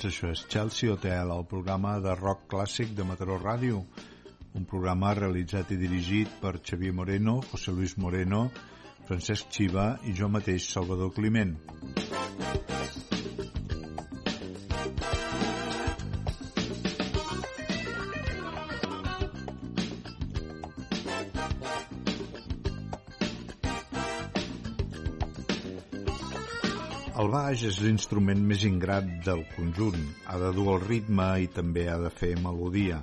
tots, això és Chelsea Hotel, el programa de rock clàssic de Mataró Ràdio, un programa realitzat i dirigit per Xavier Moreno, José Luis Moreno, Francesc Xiva i jo mateix, Salvador Climent. Baix és l'instrument més ingrat del conjunt. Ha de dur el ritme i també ha de fer melodia.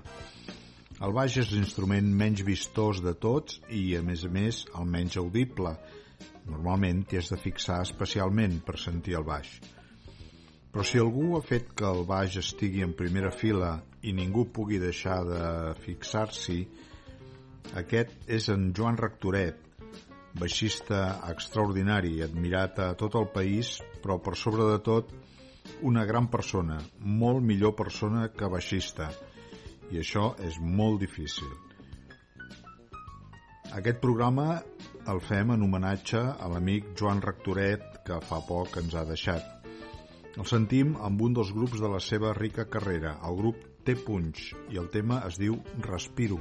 El baix és l'instrument menys vistós de tots i, a més a més, el menys audible. Normalment t'hi has de fixar especialment per sentir el baix. Però si algú ha fet que el baix estigui en primera fila i ningú pugui deixar de fixar-s'hi, aquest és en Joan Rectoret, baixista extraordinari, admirat a tot el país, però per sobre de tot una gran persona, molt millor persona que baixista, i això és molt difícil. Aquest programa el fem en homenatge a l'amic Joan Rectoret, que fa poc ens ha deixat. El sentim amb un dels grups de la seva rica carrera, el grup T-Punch, i el tema es diu Respiro.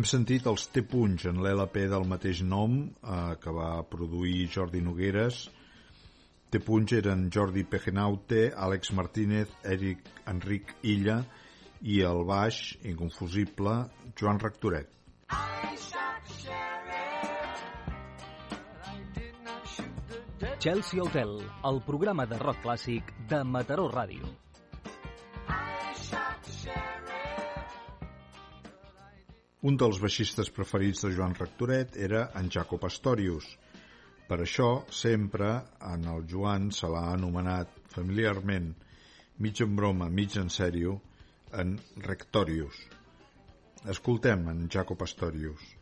Hem sentit els T-Punch en l'LP del mateix nom eh, que va produir Jordi Nogueres. T-Punch eren Jordi Pejenaute, Àlex Martínez, Eric Enric Illa i el baix, inconfusible, Joan Rectoret. Chelsea Hotel, el programa de rock clàssic de Mataró Ràdio. Un dels baixistes preferits de Joan Rectoret era en Jaco Pastorius. Per això, sempre en el Joan se l'ha anomenat familiarment, mig en broma, mig en sèrio, en Rectorius. Escoltem en Jaco Pastorius.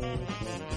Thank you.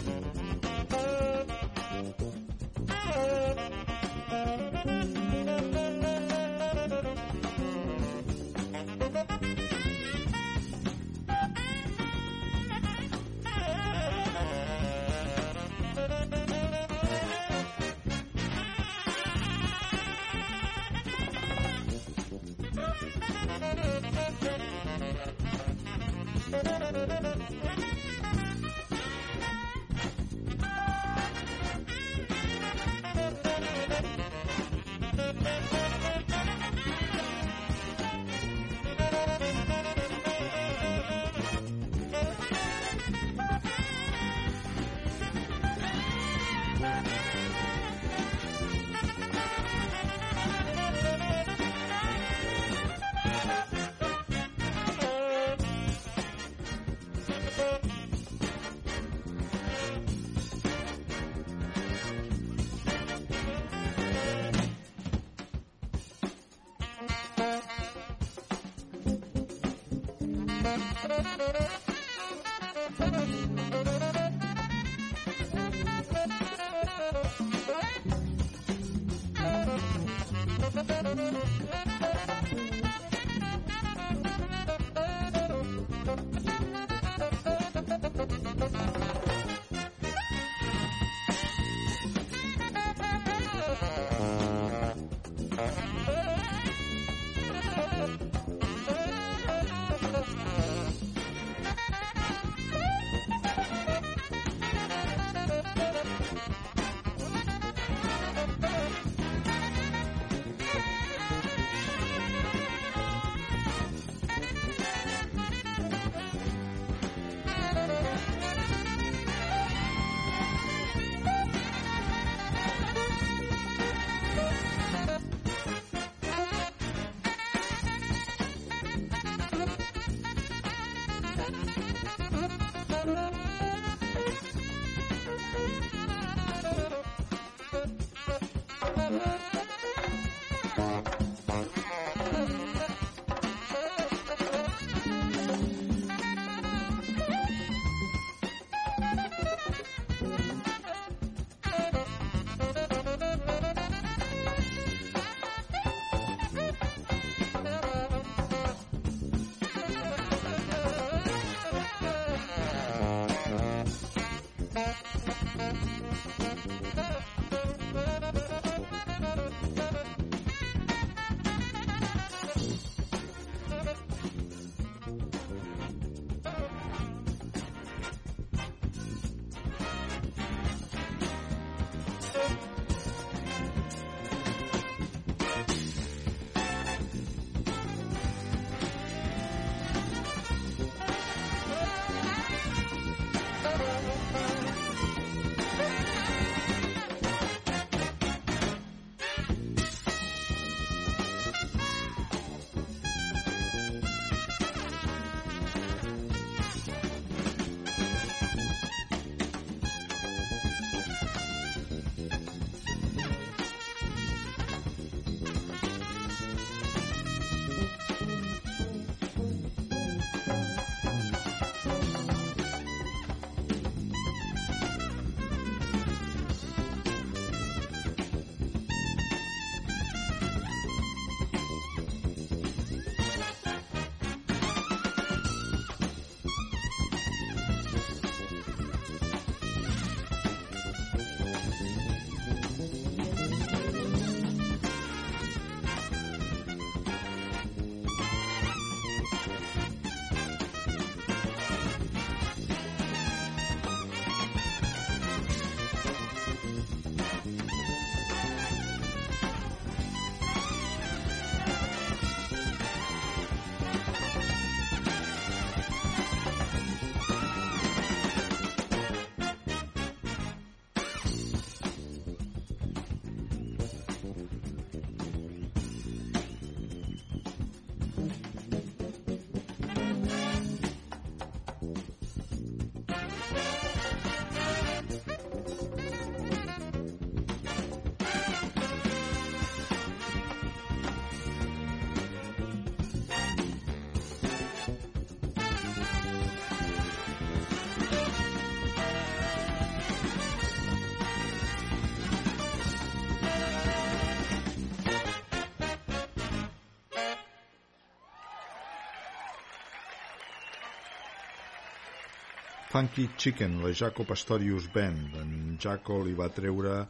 Funky Chicken, la Jaco Pastorius Band. En Jaco li va treure eh,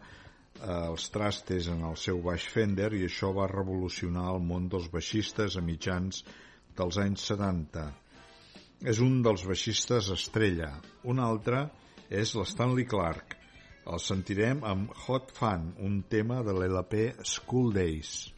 els trastes en el seu baix Fender i això va revolucionar el món dels baixistes a mitjans dels anys 70. És un dels baixistes estrella. Un altre és l'Stanley Clark. El sentirem amb Hot Fun, un tema de l'LP School Days.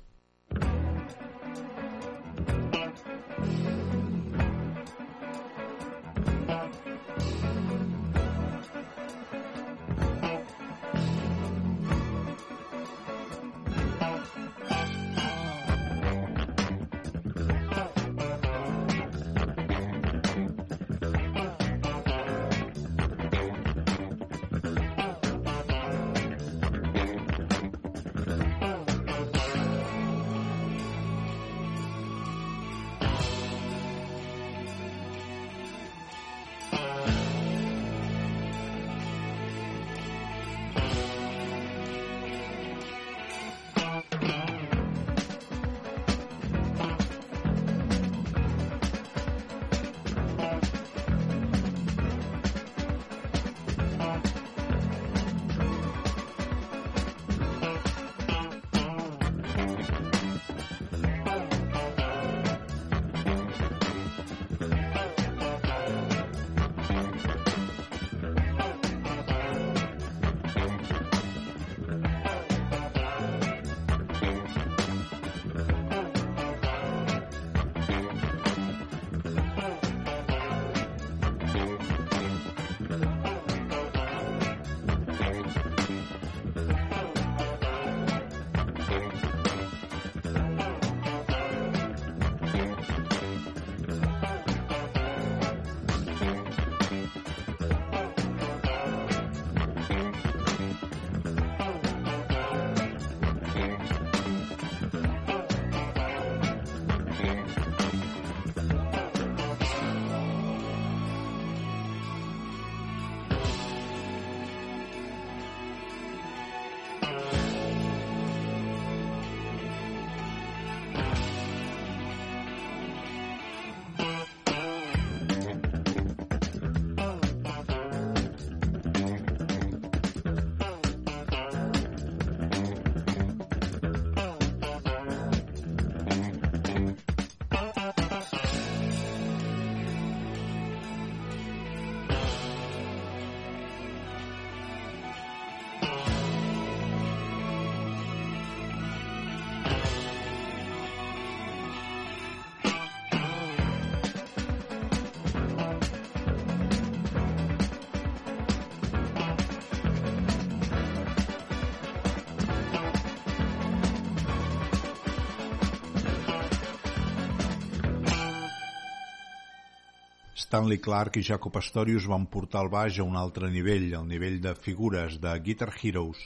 Stanley Clark i Jaco Pastorius van portar el baix a un altre nivell, el nivell de figures de Guitar Heroes.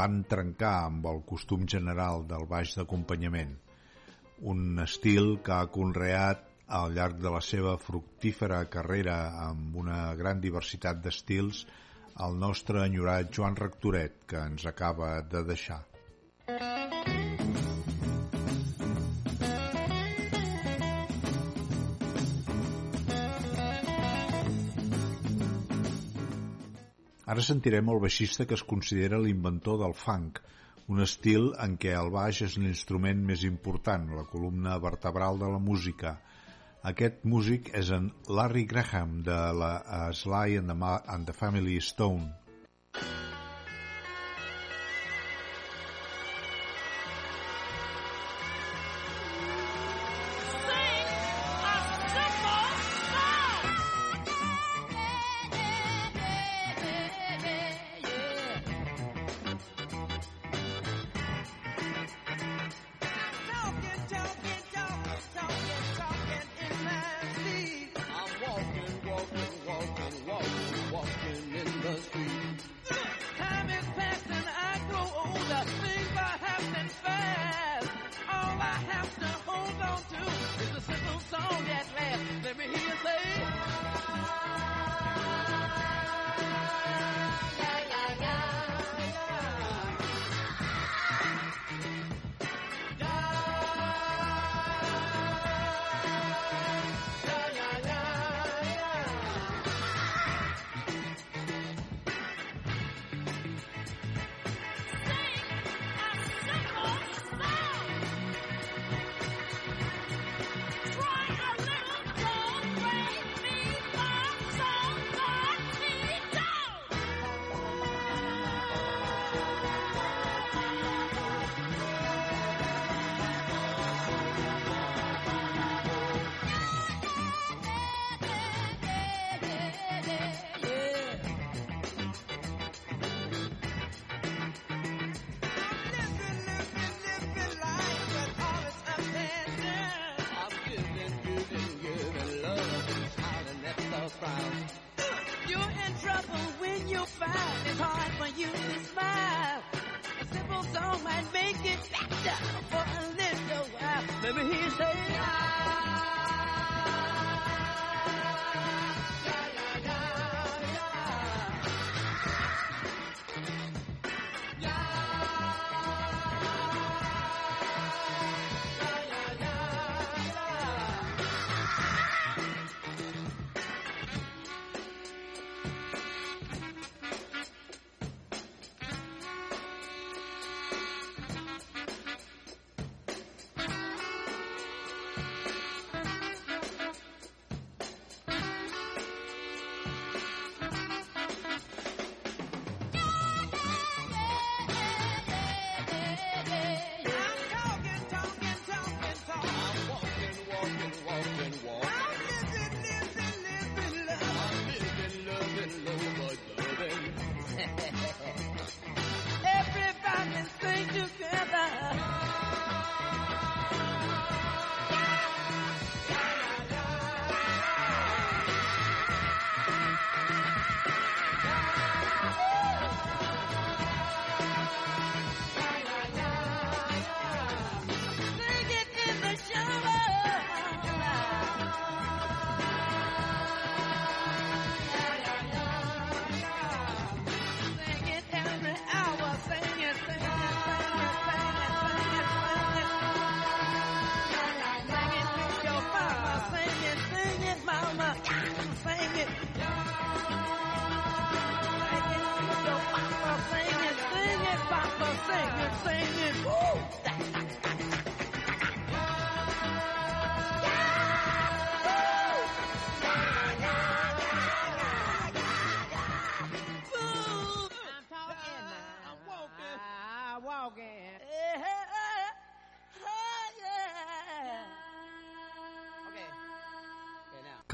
Van trencar amb el costum general del baix d'acompanyament. Un estil que ha conreat al llarg de la seva fructífera carrera amb una gran diversitat d'estils el nostre enyorat Joan Rectoret, que ens acaba de deixar. Ara sentirem el baixista que es considera l'inventor del funk, un estil en què el baix és l'instrument més important, la columna vertebral de la música. Aquest músic és en Larry Graham de la Sly and the, and the Family Stone. walking, walking,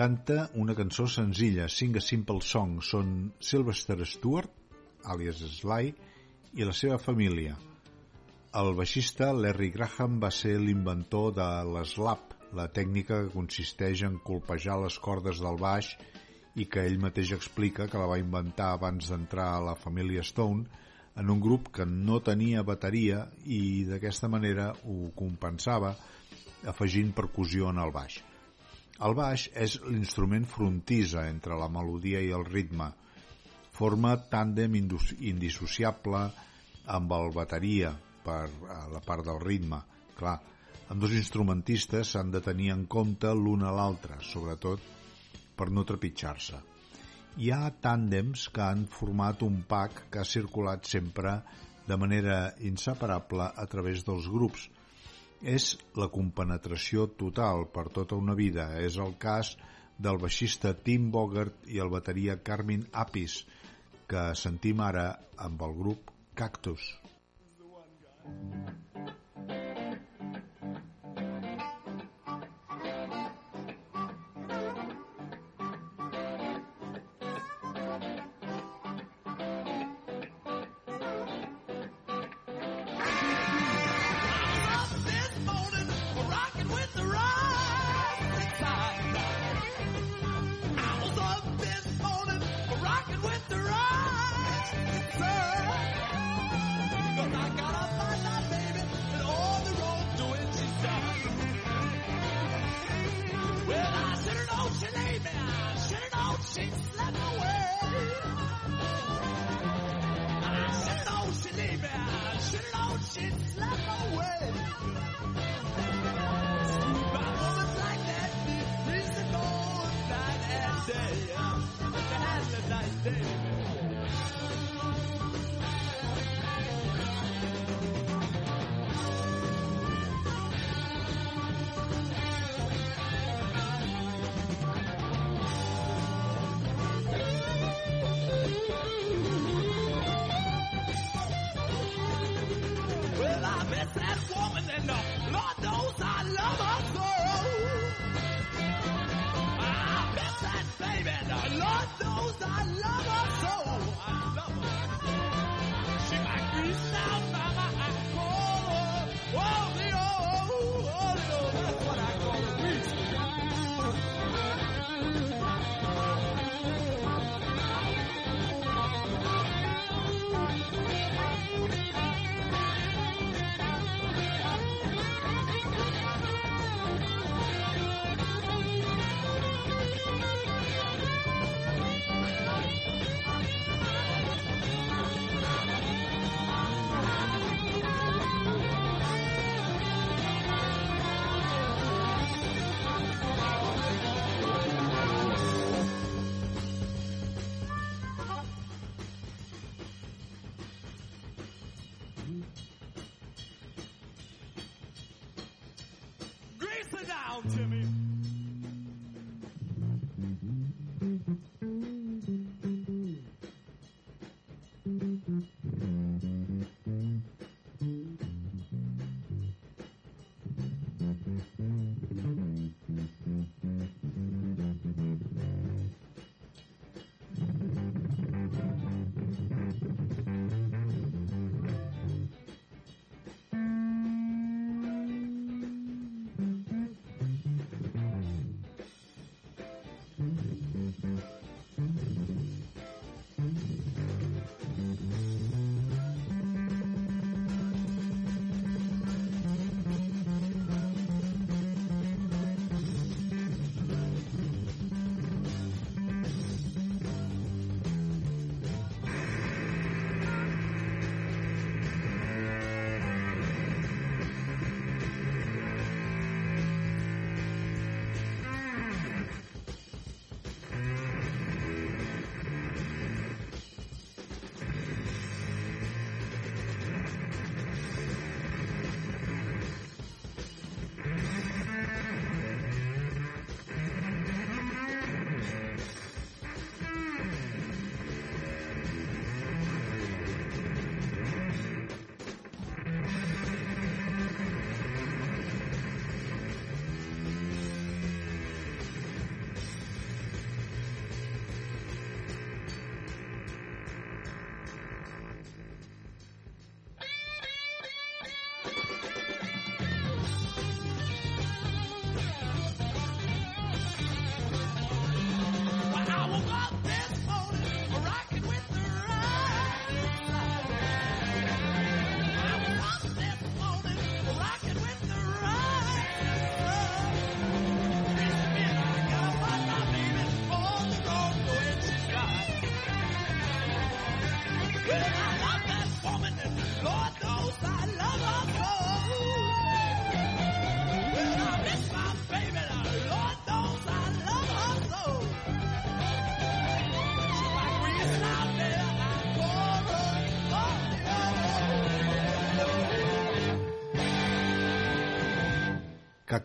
Canta una cançó senzilla, Sing a Simple Song. Són Sylvester Stewart, alias Sly, i la seva família. El baixista Larry Graham va ser l'inventor de l'slap, la tècnica que consisteix en colpejar les cordes del baix i que ell mateix explica que la va inventar abans d'entrar a la família Stone en un grup que no tenia bateria i d'aquesta manera ho compensava afegint percussió en el baix. El baix és l'instrument frontisa entre la melodia i el ritme. Forma tàndem indissociable amb el bateria per la part del ritme. Clar, amb dos instrumentistes s'han de tenir en compte l'un a l'altre, sobretot per no trepitjar-se. Hi ha tàndems que han format un pack que ha circulat sempre de manera inseparable a través dels grups, és la compenetració total per tota una vida. És el cas del baixista Tim Bogert i el bateria Carmin Apis, que sentim ara amb el grup Cactus. Lord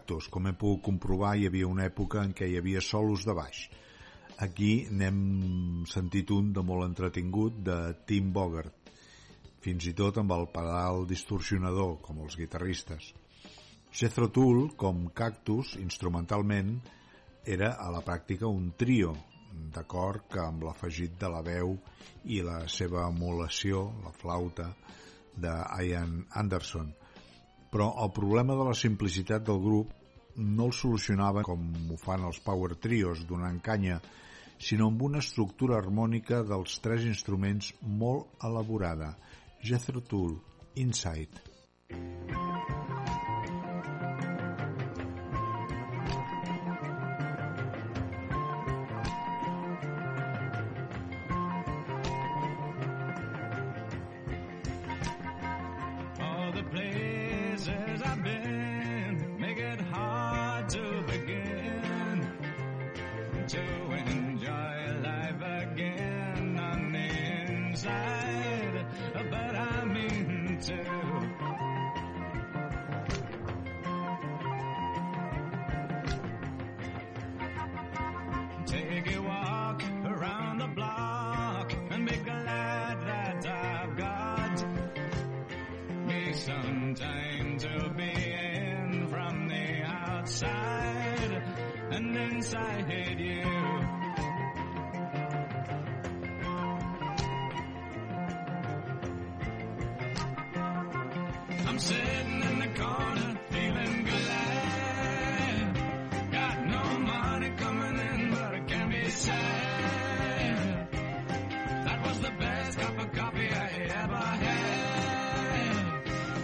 Cactus, com he pogut comprovar, hi havia una època en què hi havia solos de baix. Aquí n'hem sentit un de molt entretingut de Tim Bogart, fins i tot amb el pedal distorsionador, com els guitarristes. Jethro Tull, com Cactus, instrumentalment, era a la pràctica un trio, d'acord que amb l'afegit de la veu i la seva emulació, la flauta, de Ian Anderson. Però el problema de la simplicitat del grup no el solucionava com ho fan els power trios donant canya, sinó amb una estructura harmònica dels tres instruments molt elaborada. Jethro Tull, Inside. All the places I've been I'm sitting in the corner feeling glad. Got no money coming in, but I can't be sad. That was the best cup of coffee I ever had.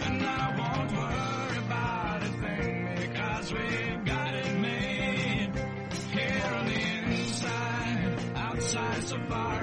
And I won't worry about a thing because we've got it made. Here on the inside, outside so far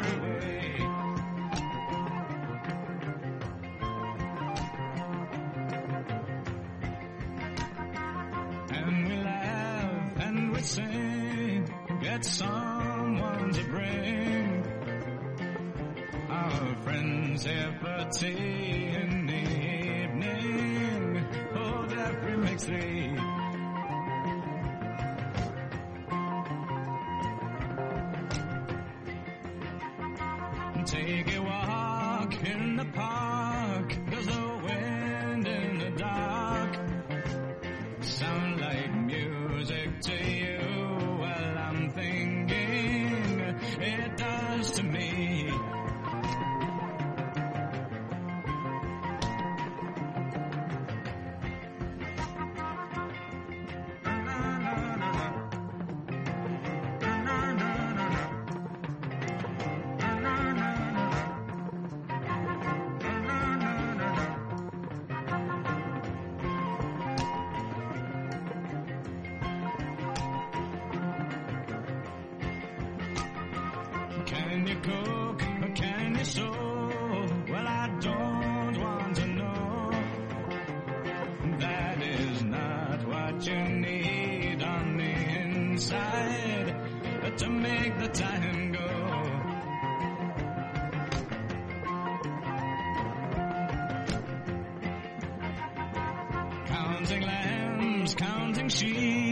cook or can you sew? Well, I don't want to know. That is not what you need on the inside to make the time go. Counting lambs, counting sheep,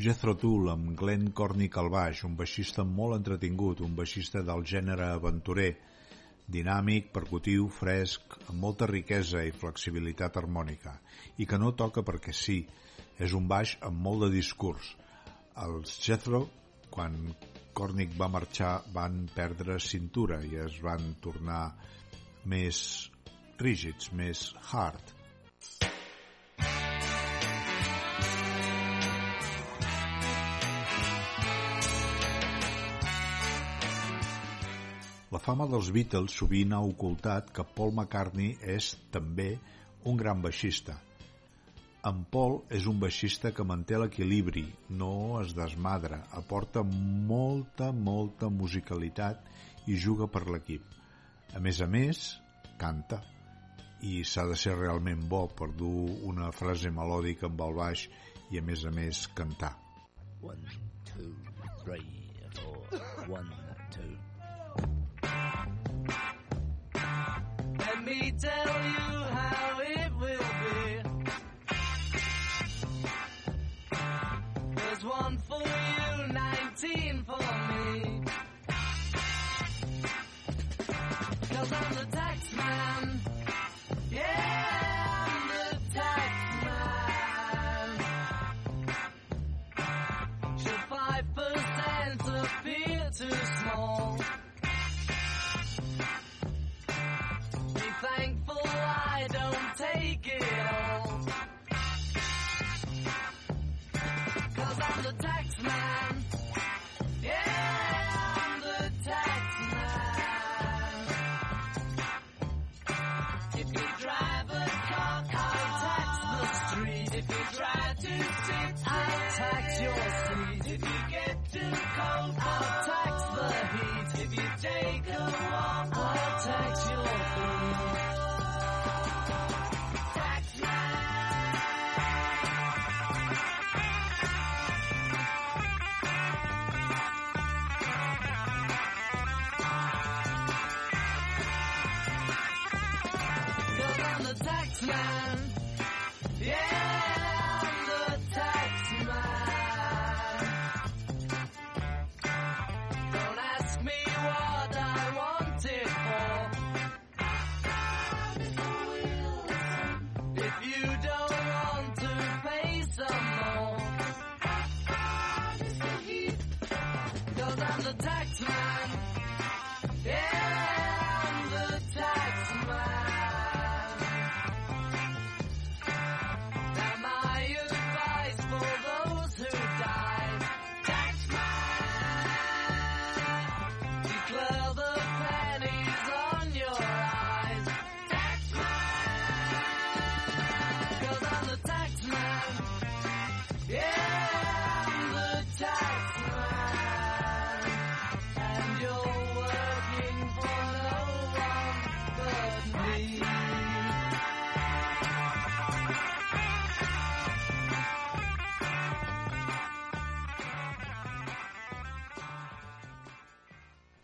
Jethro Tull amb Glenn Cornick al baix, un baixista molt entretingut, un baixista del gènere aventurer, dinàmic, percutiu, fresc, amb molta riquesa i flexibilitat harmònica, i que no toca perquè sí, és un baix amb molt de discurs. Els Jethro, quan Cornick va marxar, van perdre cintura i es van tornar més rígids, més hard. Fama dels Beatles sovint ha ocultat que Paul McCartney és també un gran baixista. En Paul és un baixista que manté l'equilibri, no es desmadra, aporta molta, molta musicalitat i juga per l'equip. A més a més, canta i s'ha de ser realment bo per dur una frase melòdica amb el baix i a més a més cantar. One, two, three, four. One, tell you Bye.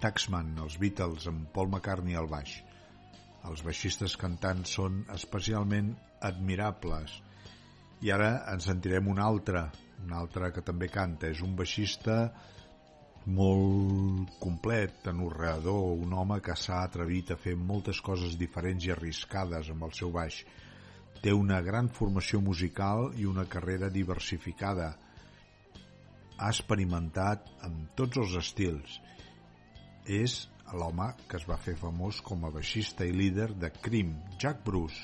Taxman, els Beatles, amb Paul McCartney al baix. Els baixistes cantants són especialment admirables. I ara en sentirem un altre, un altre que també canta. És un baixista molt complet, anorreador, un home que s'ha atrevit a fer moltes coses diferents i arriscades amb el seu baix. Té una gran formació musical i una carrera diversificada. Ha experimentat amb tots els estils. És l'home que es va fer famós com a baixista i líder de Cream, Jack Bruce.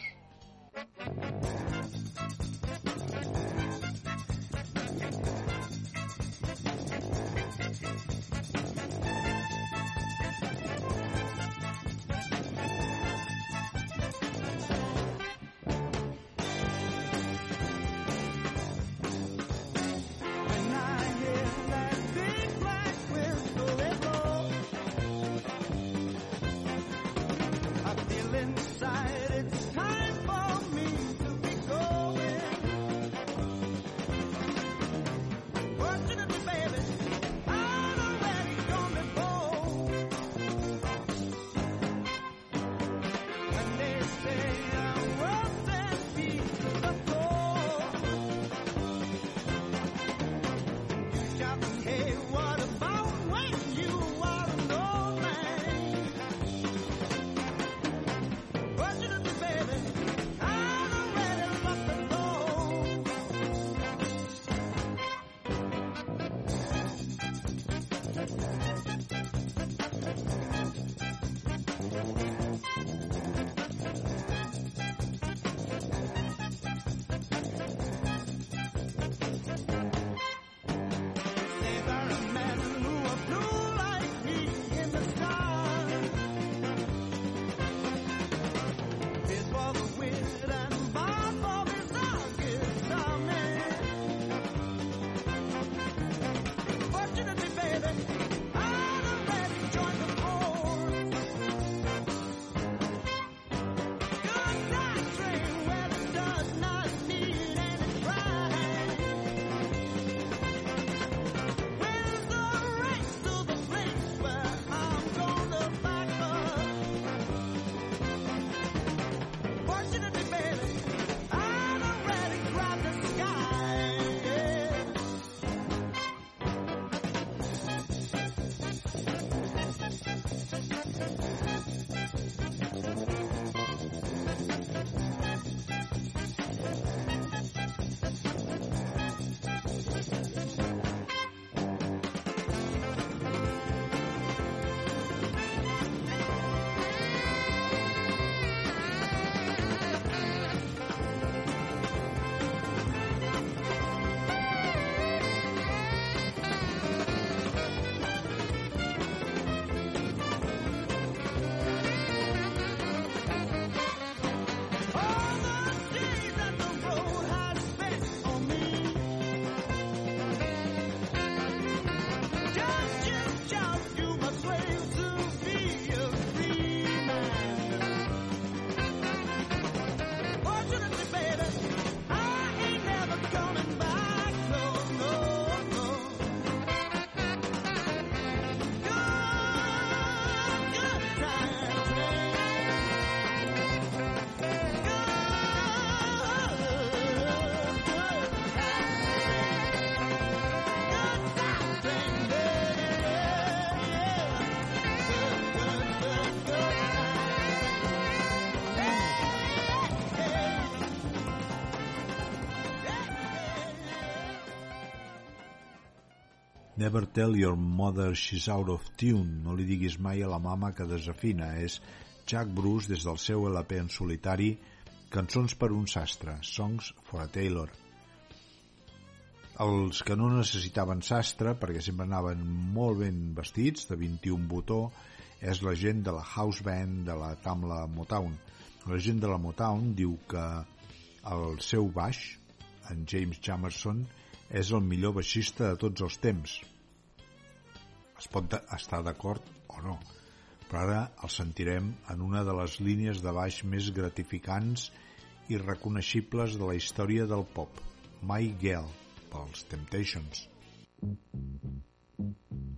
Never tell your mother she's out of tune. No li diguis mai a la mama que desafina. És Jack Bruce des del seu LP en solitari Cançons per un sastre, Songs for a Tailor. Els que no necessitaven sastre, perquè sempre anaven molt ben vestits, de 21 botó, és la gent de la house band de la Tamla Motown. La gent de la Motown diu que el seu baix, en James Jamerson, és el millor baixista de tots els temps. Es pot estar d'acord o no, però ara el sentirem en una de les línies de baix més gratificants i reconeixibles de la història del pop, My Girl, pels Temptations. Thank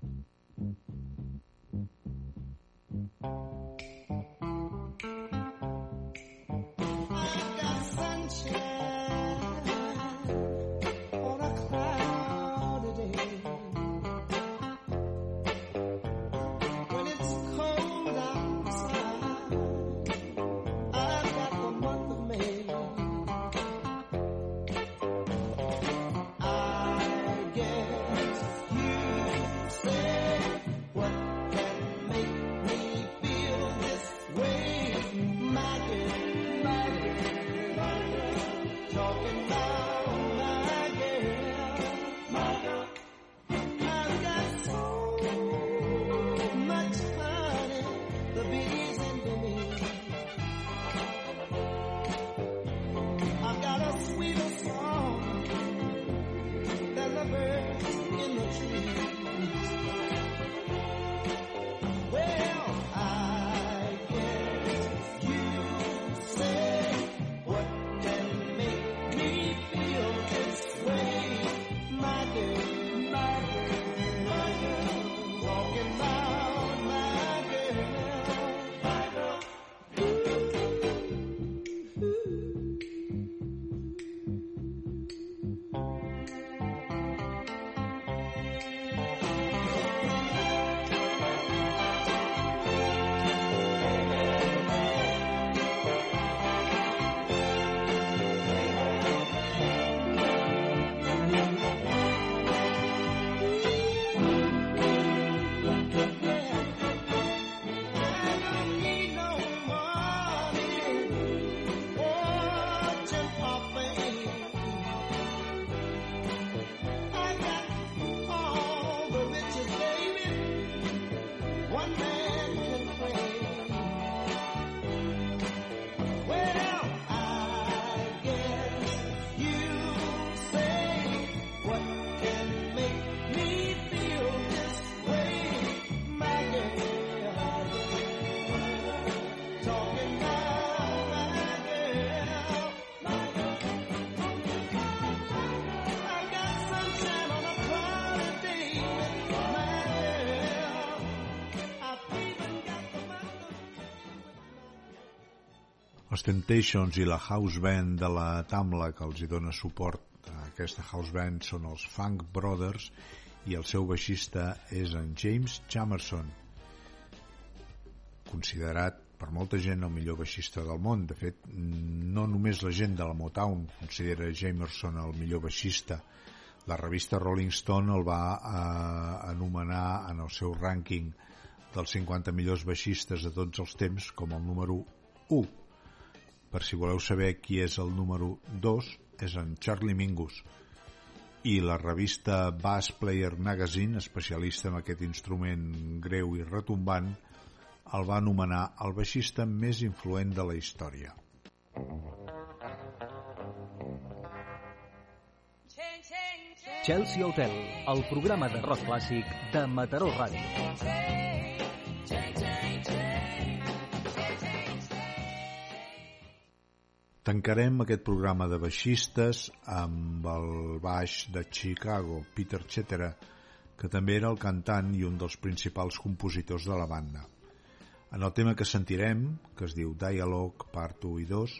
Temptations i la house band de la Tamla que els hi dona suport a aquesta house band són els Funk Brothers i el seu baixista és en James Jamerson considerat per molta gent el millor baixista del món de fet no només la gent de la Motown considera Jamerson el millor baixista la revista Rolling Stone el va eh, anomenar en el seu rànquing dels 50 millors baixistes de tots els temps com el número 1. Per si voleu saber qui és el número 2, és en Charlie Mingus. I la revista Bass Player Magazine, especialista en aquest instrument greu i retombant, el va anomenar el baixista més influent de la història. Chelsea Hotel, el programa de rock clàssic de Mataró Ràdio. Tancarem aquest programa de baixistes amb el baix de Chicago, Peter Cetera, que també era el cantant i un dels principals compositors de la banda. En el tema que sentirem, que es diu Dialogue, part 1 i 2,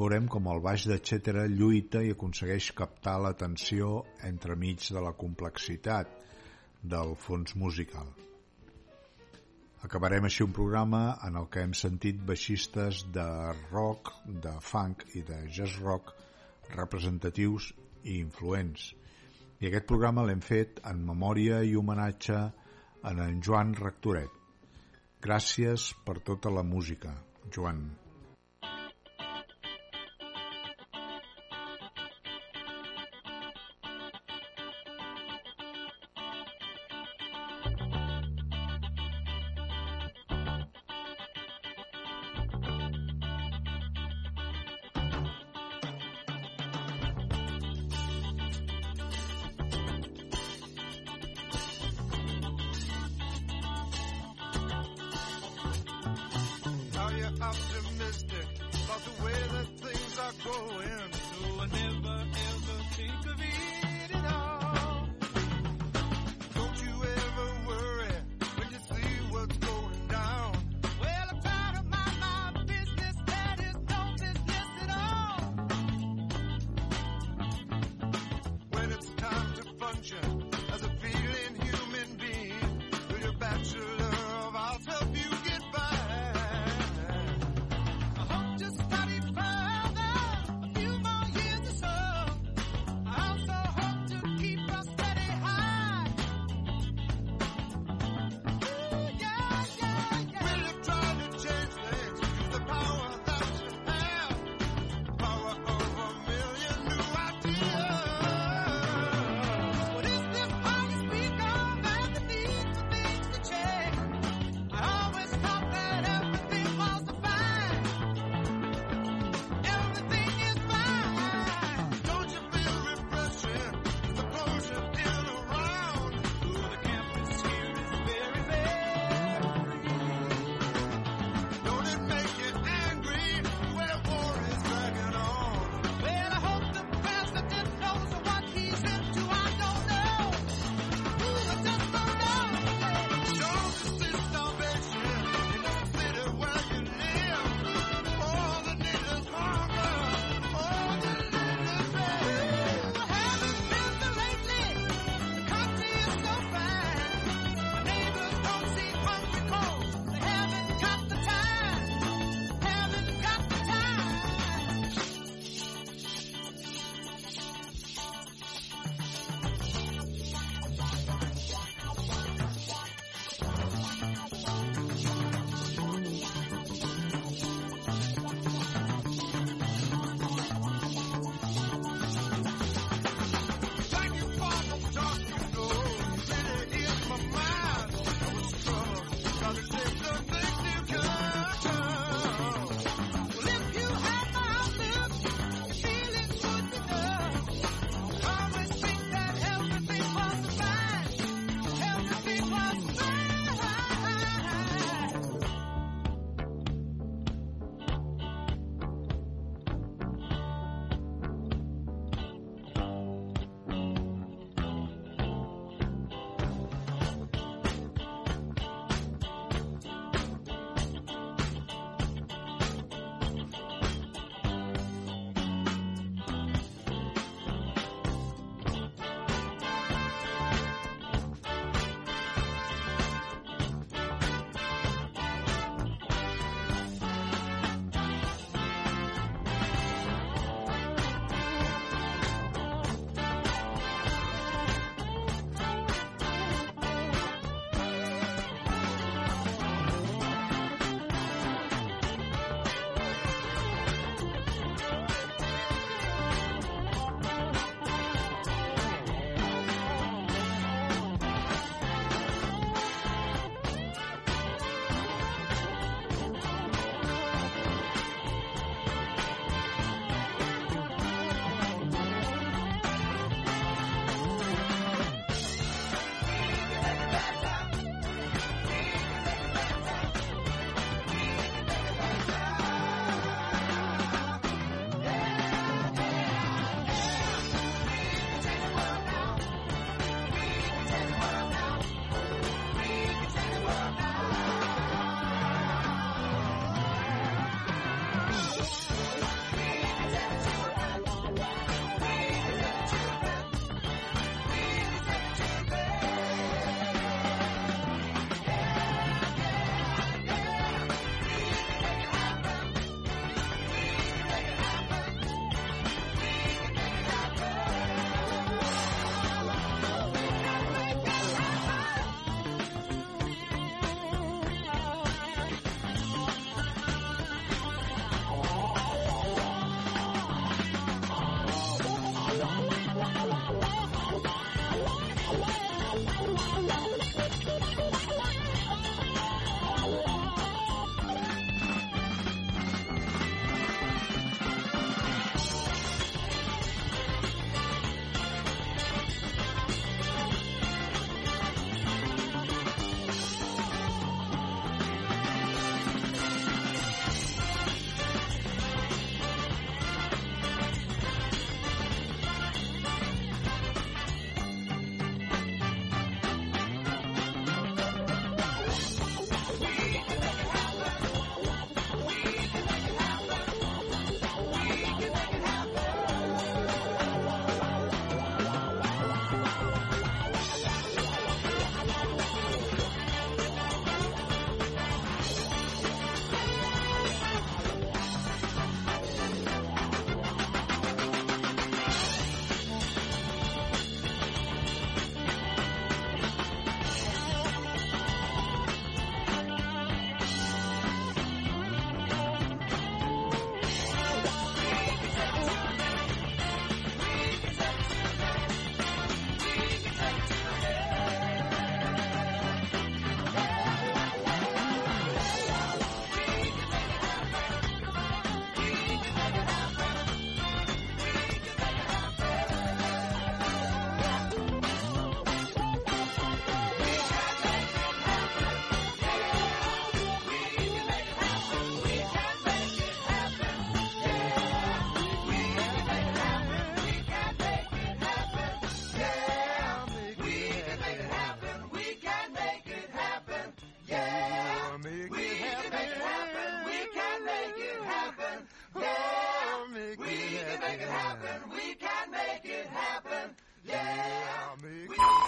veurem com el baix de Cetera lluita i aconsegueix captar l'atenció entremig de la complexitat del fons musical. Acabarem així un programa en el que hem sentit baixistes de rock, de funk i de jazz rock representatius i influents. I aquest programa l'hem fet en memòria i homenatge a en Joan Rectoret. Gràcies per tota la música, Joan. future.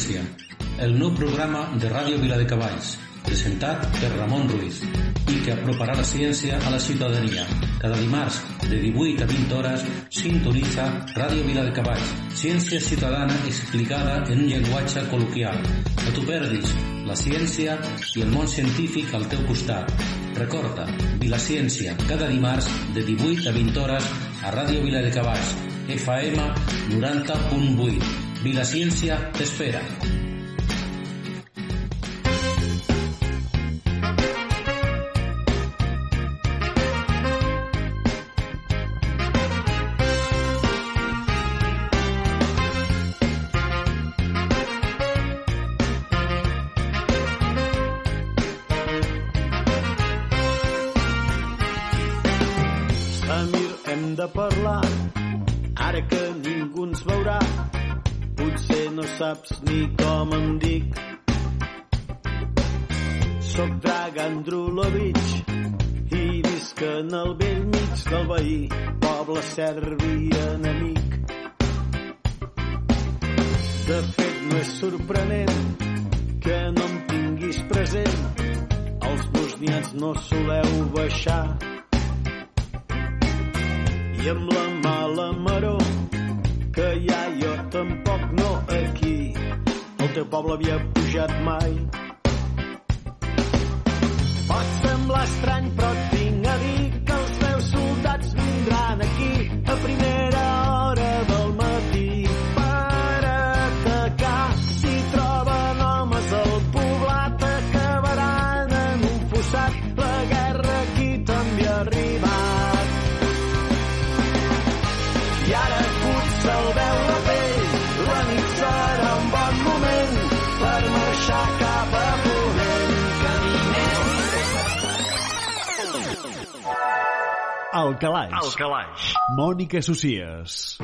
Província, el nou programa de Ràdio Viladecavalls, presentat per Ramon Ruiz i que aproparà la ciència a la ciutadania. Cada dimarts, de 18 a 20 hores, sintonitza Ràdio Viladecavalls, ciència ciutadana explicada en un llenguatge col·loquial. No t'ho perdis, la ciència i el món científic al teu costat. Recorda, Vila Ciència, cada dimarts de 18 a 20 hores a Ràdio Viladecavalls, FM 90.8. Vida Ciencia te espera. No saps calaix. El calaix. Mònica Socies.